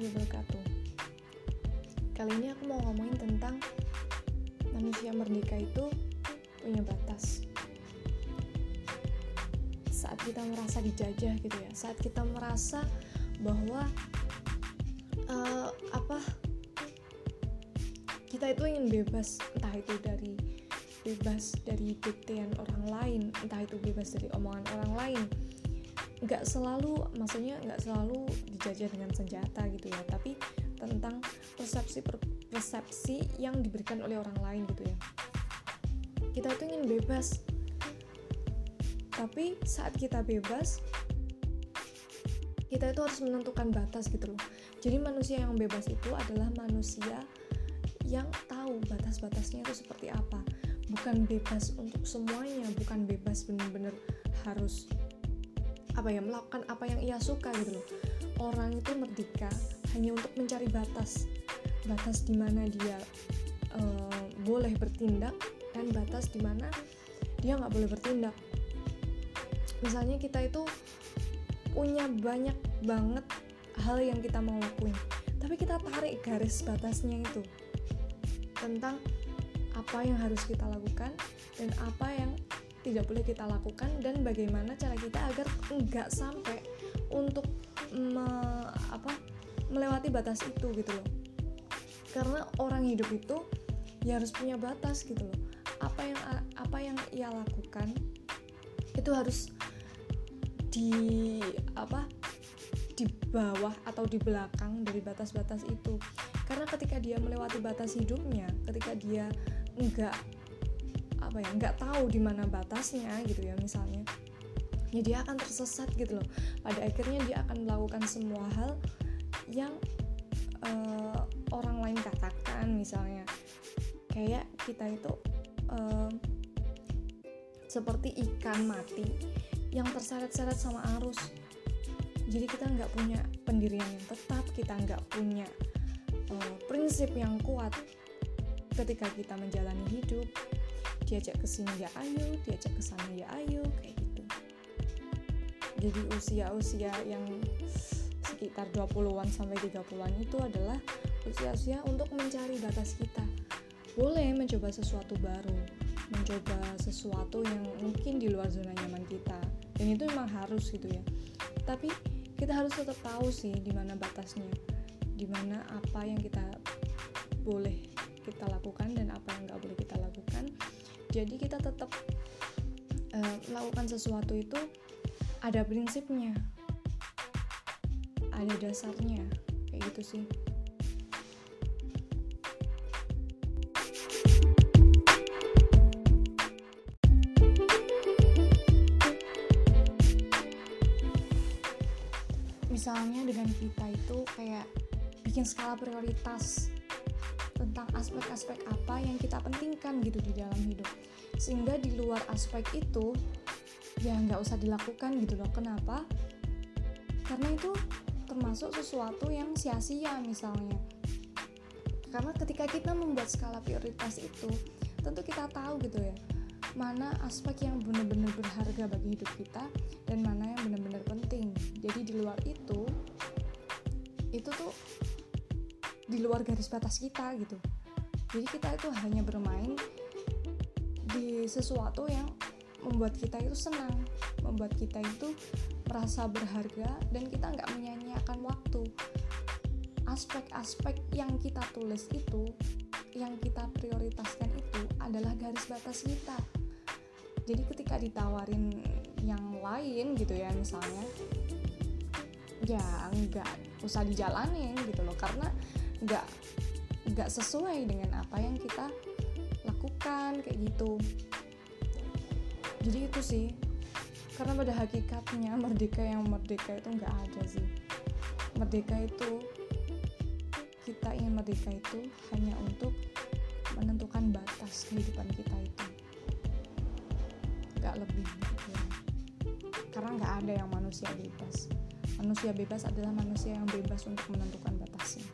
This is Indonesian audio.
warahmatullahi wabarakatuh Kali ini aku mau ngomongin tentang manusia merdeka itu punya batas. Saat kita merasa dijajah gitu ya. Saat kita merasa bahwa uh, apa kita itu ingin bebas. Entah itu dari bebas dari diktean orang lain entah itu bebas dari omongan orang lain nggak selalu maksudnya nggak selalu dijajah dengan senjata gitu ya tapi tentang persepsi persepsi yang diberikan oleh orang lain gitu ya. Kita itu ingin bebas. Tapi saat kita bebas kita itu harus menentukan batas gitu loh. Jadi manusia yang bebas itu adalah manusia yang tahu batas-batasnya itu seperti apa. Bukan bebas untuk semuanya bukan bebas benar-benar harus apa ya melakukan apa yang ia suka gitu loh. Orang itu merdeka hanya untuk mencari batas. Batas di mana dia uh, boleh bertindak dan batas di mana dia nggak boleh bertindak. Misalnya kita itu punya banyak banget hal yang kita mau lakuin tapi kita tarik garis batasnya itu tentang apa yang harus kita lakukan dan apa yang tidak boleh kita lakukan dan bagaimana cara kita agar enggak sampai untuk me, apa melewati batas itu gitu loh. Karena orang hidup itu ya harus punya batas gitu loh. Apa yang apa yang ia lakukan itu harus di apa di bawah atau di belakang dari batas-batas itu. Karena ketika dia melewati batas hidupnya ketika dia enggak apa ya nggak tahu di mana batasnya gitu ya misalnya. Ya dia akan tersesat gitu loh. Pada akhirnya dia akan melakukan semua hal yang uh, orang lain katakan misalnya. Kayak kita itu uh, seperti ikan mati yang terseret-seret sama arus. Jadi kita nggak punya pendirian yang tetap kita nggak punya uh, prinsip yang kuat ketika kita menjalani hidup diajak ke sini ya ayo diajak ke sana ya ayo kayak gitu. Jadi usia-usia yang sekitar 20-an sampai 30-an itu adalah usia-usia untuk mencari batas kita. Boleh mencoba sesuatu baru mencoba sesuatu yang mungkin di luar zona nyaman kita dan itu memang harus gitu ya. Tapi kita harus tetap tahu sih di mana batasnya di mana apa yang kita boleh kita lakukan dan apa yang nggak boleh kita jadi kita tetap uh, melakukan sesuatu itu ada prinsipnya ada dasarnya kayak gitu sih. Misalnya dengan kita itu kayak bikin skala prioritas tentang aspek-aspek apa yang kita pentingkan gitu di dalam hidup. Sehingga di luar aspek itu ya nggak usah dilakukan gitu loh. Kenapa? Karena itu termasuk sesuatu yang sia-sia misalnya. Karena ketika kita membuat skala prioritas itu tentu kita tahu gitu ya mana aspek yang benar-benar berharga bagi hidup kita dan mana yang benar-benar penting. Jadi di luar itu itu tuh di luar garis batas kita gitu. Jadi kita itu hanya bermain di sesuatu yang membuat kita itu senang membuat kita itu merasa berharga dan kita nggak menyanyiakan waktu. Aspek-aspek yang kita tulis itu yang kita prioritaskan itu adalah garis batas kita. Jadi ketika ditawarin yang lain gitu ya misalnya ya nggak usah dijalanin gitu loh. Karena nggak nggak sesuai dengan apa yang kita lakukan kayak gitu. Jadi itu sih karena pada hakikatnya merdeka yang merdeka itu nggak ada sih. Merdeka itu kita ingin merdeka itu hanya untuk menentukan batas kehidupan kita itu. Nggak lebih gitu karena nggak ada yang manusia bebas. Manusia bebas adalah manusia yang bebas untuk menentukan batasnya